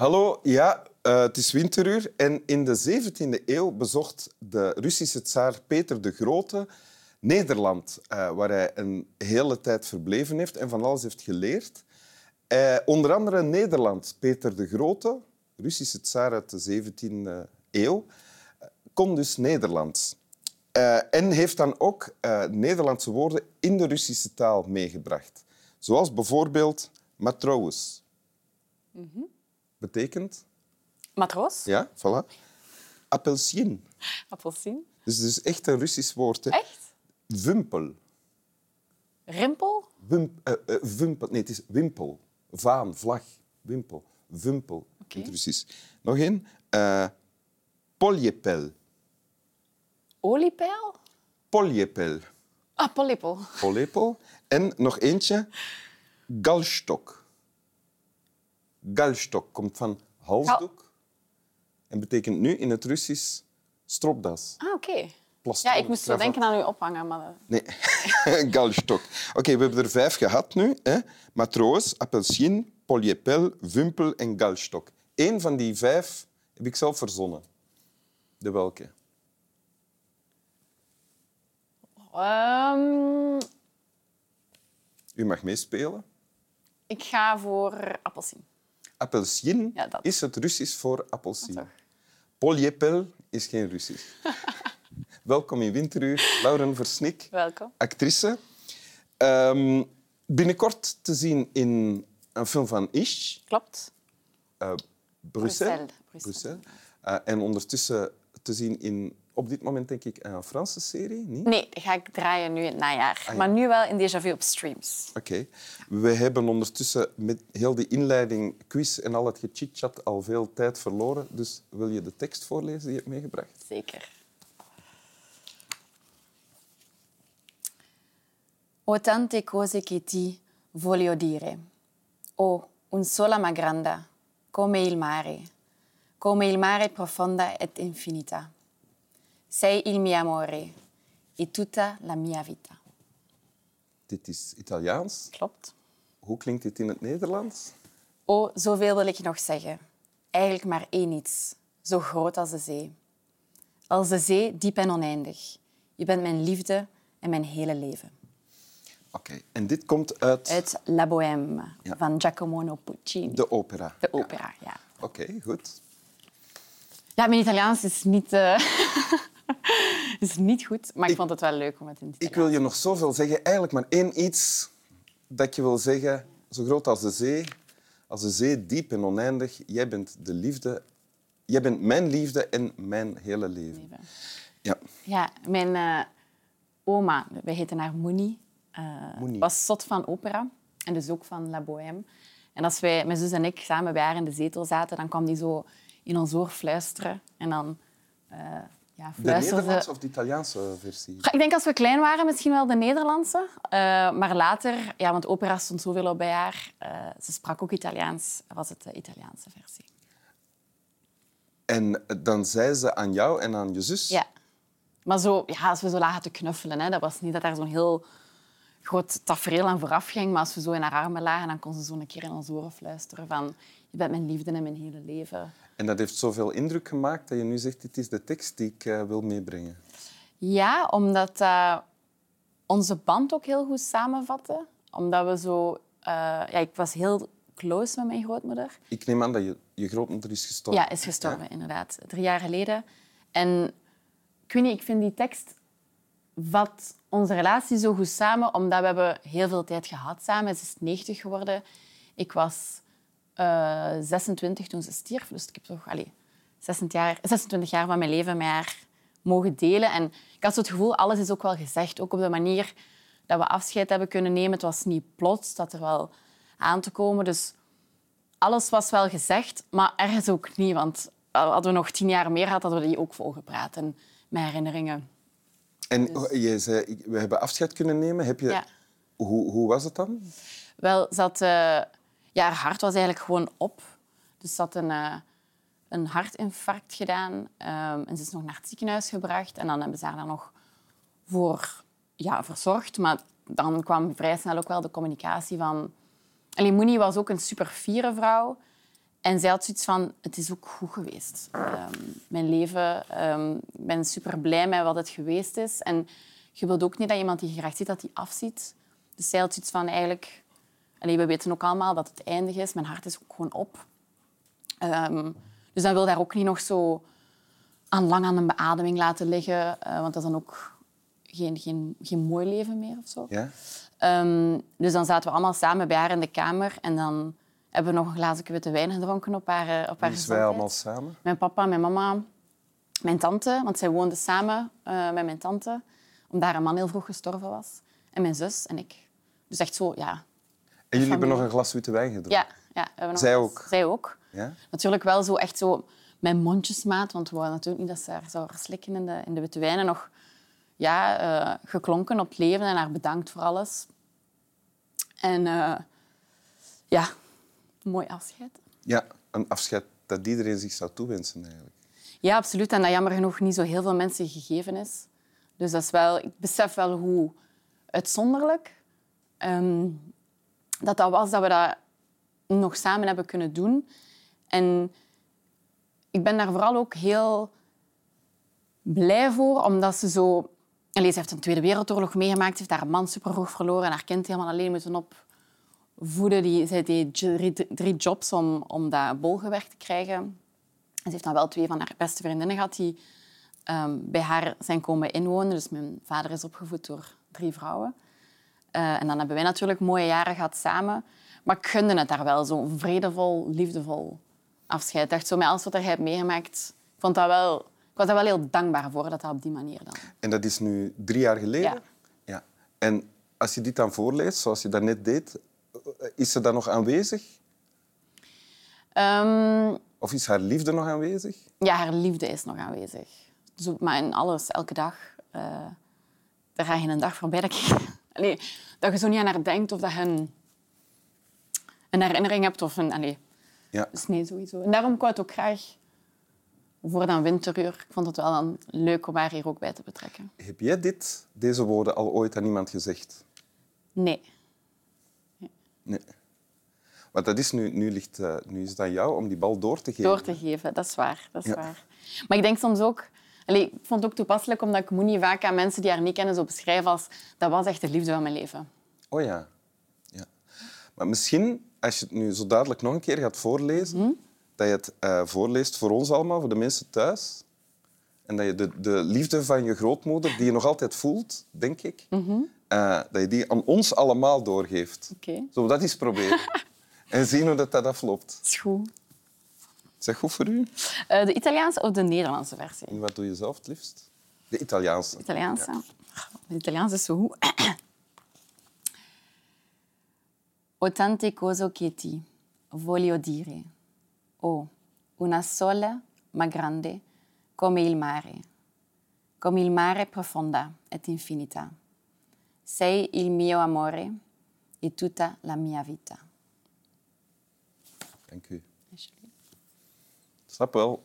Hallo, ja, uh, het is winteruur. En in de 17e eeuw bezocht de Russische tsaar Peter de Grote Nederland, uh, waar hij een hele tijd verbleven heeft en van alles heeft geleerd. Uh, onder andere Nederland. Peter de Grote, Russische tsaar uit de 17e eeuw, kon dus Nederlands. en heeft dan ook Nederlandse woorden in de Russische taal meegebracht. Zoals bijvoorbeeld matroos. Mm. Betekent? Matroos. Ja, voilà. Appelsien. Appelsien. Dus het is echt een Russisch woord. Hè? Echt? Wimpel. Rimpel? Wimp, uh, uh, wimpel. Nee, het is wimpel. Vaan, vlag, wimpel. Wimpel okay. in het Russisch. Nog één. Uh, poljepel. Oliepijl? Poljepel. Ah, polypel. Polypel. En nog eentje. Galstok. Galstok komt van halsdoek en betekent nu in het Russisch stropdas. Ah, oké. Okay. Ja, ik moest zo denken aan uw ophangen, maar... Nee, galstok. Oké, okay, we hebben er vijf gehad nu. Hè. Matroos, appelsien, polyepel, wimpel en galstok. Eén van die vijf heb ik zelf verzonnen. De welke? Um... U mag meespelen. Ik ga voor appelsien. Appelsien ja, is het Russisch voor appelsien. Polyepel is geen Russisch. Welkom in Winteruur, Lauren Versnik, Welkom. actrice. Um, binnenkort te zien in een film van Ish. Klopt. Uh, Brussel. Brussel. Uh, en ondertussen te zien in op dit moment denk ik een Franse serie, niet? Nee, die ga ik draaien nu in het najaar. Ah, Maar nu wel in Déjà Vu op streams. Oké. We hebben ondertussen met heel die inleiding, quiz en al het gechitchat al veel tijd verloren. Dus wil je de tekst voorlezen die je hebt meegebracht? Zeker. O tante cose che ti voglio dire. O un sola ma grande, come il mare, come il mare profonda et infinita. Sei il mio amore e tutta la mia vita. Dit is Italiaans. Klopt. Hoe klinkt dit in het Nederlands? Oh, zoveel wil ik nog zeggen. Eigenlijk maar één iets. Zo groot als de zee. Als de zee, diep en oneindig. Je bent mijn liefde en mijn hele leven. Oké, en dit komt uit... Uit La Bohème van Giacomo Puccini. De opera. De opera, ja. Oké, goed. Ja, mijn Italiaans is niet... Uh... is niet goed, maar ik, vond het wel leuk om het in te Ik wil je nog zoveel zeggen. Eigenlijk maar één iets dat je wil zeggen. Zo groot als de zee. Als de zee, diep en oneindig. Jij bent de liefde. Jij bent mijn liefde en mijn hele leven. Ja. Ja, mijn uh, oma, wij heten haar Moenie, uh, was zot van opera. En dus ook van La Bohème. En als wij, mijn zus en ik, samen bij haar in de zetel zaten, dan kwam die zo in ons oor fluisteren. En dan... Uh, ja, de Nederlandse of de Italiaanse versie? Ik denk als we klein waren misschien wel de Nederlandse. Uh, maar later, ja, want opera stond zoveel op bij haar, uh, ze sprak ook Italiaans, was het de Italiaanse versie. En dan zei ze aan jou en aan je zus? Ja. Maar zo, ja, als we zo lagen te knuffelen, hè, dat was niet dat daar zo'n heel groot tafereel aan vooraf ging, maar als we zo in haar armen lagen, dan kon ze zo een keer in ons oren fluisteren van je bent mijn liefde en mijn hele leven. En dat heeft zoveel indruk gemaakt dat je nu zegt, dit is de tekst die ik uh, wil meebrengen. Ja, omdat uh, onze band ook heel goed samenvatte. Omdat we zo... Uh, ja, ik was heel close met mijn grootmoeder. Ik neem aan dat je, je grootmoeder is gestorven. Ja, is gestorven, inderdaad. Drie jaar geleden. En ik weet niet, ik vind die tekst vat onze relatie zo goed samen, omdat we hebben heel veel tijd gehad samen. Ze is 90 geworden. Ik was uh, eh, 26 toen ze stierf. Dus ik heb toch allez, 26, jaar, 26 jaar van mijn leven met haar mogen delen. En ik had zo het gevoel, alles is ook wel gezegd. Ook op de manier dat we afscheid hebben kunnen nemen. Het was niet plots, dat er wel aan te komen. Dus alles was wel gezegd, maar ergens ook niet. Want hadden we nog tien jaar meer gehad, hadden we die ook volgepraat. En mijn herinneringen. En dus... je zei, we hebben afscheid kunnen nemen. Heb je... Ja. Hoe, hoe was het dan? Wel, ze had... Uh, ja, haar hart was eigenlijk gewoon op. Dus ze had een, uh, een hartinfarct gedaan. Um, en ze is nog naar het ziekenhuis gebracht. En dan hebben ze haar daar nog voor ja, verzorgd. Maar dan kwam vrij snel ook wel de communicatie van... Allee, Moenie was ook een super fiere vrouw. En zij had zoiets van, het is ook goed geweest. Ehm, mijn leven, ehm, ik ben super blij met wat het geweest is. En je wilt ook niet dat iemand die je graag ziet, dat die afziet. Dus zij had zoiets van, eigenlijk... Allee, we weten ook allemaal dat het eindig is. Mijn hart is ook gewoon op. Ehm, dus dan wil daar ook niet nog zo aan lang aan een beademing laten liggen. eh, want dat is dan ook geen, geen, geen mooi leven meer of zo. Ja? Ehm, dus dan zaten we allemaal samen bij haar in de kamer. En dan hebben we nog een glazen witte wijn gedronken op haar, eh, op haar Dus wij allemaal samen. Mijn papa, mijn mama, mijn tante. Want zij woonden samen eh, met mijn tante. Omdat haar man heel vroeg gestorven was. En mijn zus en ik. Dus echt zo, ja. En jullie hebben nog een glas witte wijn gedronken? ja, ja we hebben nog Zij ook? Zij ook. Ja? Natuurlijk wel zo echt zo met mondjesmaat. Want we wilden natuurlijk niet dat ze haar zou verslikken in de, in de witte wijn. En nog ja, eh, geklonken op het leven en haar bedankt voor alles. En eh, ja, mooi afscheid. Ja, een afscheid dat iedereen zich zou toewensen eigenlijk. Ja, absoluut. En dat jammer genoeg niet zo heel veel mensen gegeven is. Dus dat is wel, ik besef wel hoe uitzonderlijk ehm, dat dat was dat we dat nog samen hebben kunnen doen. En ik ben daar vooral ook heel blij voor, omdat ze zo... Allee, ze heeft een Tweede Wereldoorlog meegemaakt, ze heeft haar man super vroeg verloren en haar kind helemaal alleen moeten opvoeden. Die, zij deed drie, drie jobs om, om dat bolgewerk te krijgen. En ze heeft dan wel twee van haar beste vriendinnen gehad die ehm, bij haar zijn komen inwonen. Dus mijn vader is opgevoed door drie vrouwen. Eh, en dan hebben wij natuurlijk mooie jaren gehad samen. Maar ik gunde het daar wel, zo'n vredevol, liefdevol afscheid. Dacht zo, met alles wat hij heeft meegemaakt, ik, vond dat wel, ik was daar wel heel dankbaar voor dat dat op die manier dan... En dat is nu drie jaar geleden? Ja. ja. En als je dit dan voorleest, zoals je dat net deed, is ze dan nog aanwezig? Ehm, Of is haar liefde nog aanwezig? ja, haar liefde is nog aanwezig. Maar in alles, elke dag. eh er gaat geen dag voorbij dat, ik, Allee, dat je zo niet aan haar denkt of dat je een, een herinnering hebt. Of een, allee, Ja. dus nee, sowieso. En daarom ik het ook graag voor dan winteruur. Ik vond het wel dan leuk om haar hier ook bij te betrekken. Heb jij dit, deze woorden al ooit aan iemand gezegd? Nee. Nee. Want dat is nu, nu, ligt, eh, nu is het aan jou om die bal door te geven. Door te geven, dat is waar. Dat is Ja. waar. Maar ik denk soms ook... Allee, ik vond het ook toepasselijk, omdat ik moet niet vaak aan mensen die haar niet kennen zo beschrijven als dat was echt de liefde van mijn leven. Oh ja. ja. Maar misschien, als je het nu zo dadelijk nog een keer gaat voorlezen, Mhm. dat je het eh, voorleest voor ons allemaal, voor de mensen thuis. En dat je de, de liefde van je grootmoeder, die je nog altijd voelt, denk ik, Mhm. eh, dat je die aan ons allemaal doorgeeft. Oké, Zullen we dat eens proberen? en zien hoe dat, dat afloopt. dat is goed. Is dat goed voor u? Eh, de Italiaanse of de Nederlandse versie? En wat doe je zelf het liefst? De Italiaanse. Italiaanse. De Italiaanse is zo goed. Ho tante cose che ti voglio dire. Oh, una sola ma grande come il mare. Come il mare profonda et infinita. Sei il mio amore e tutta la mia vita. Dank u. Slap well.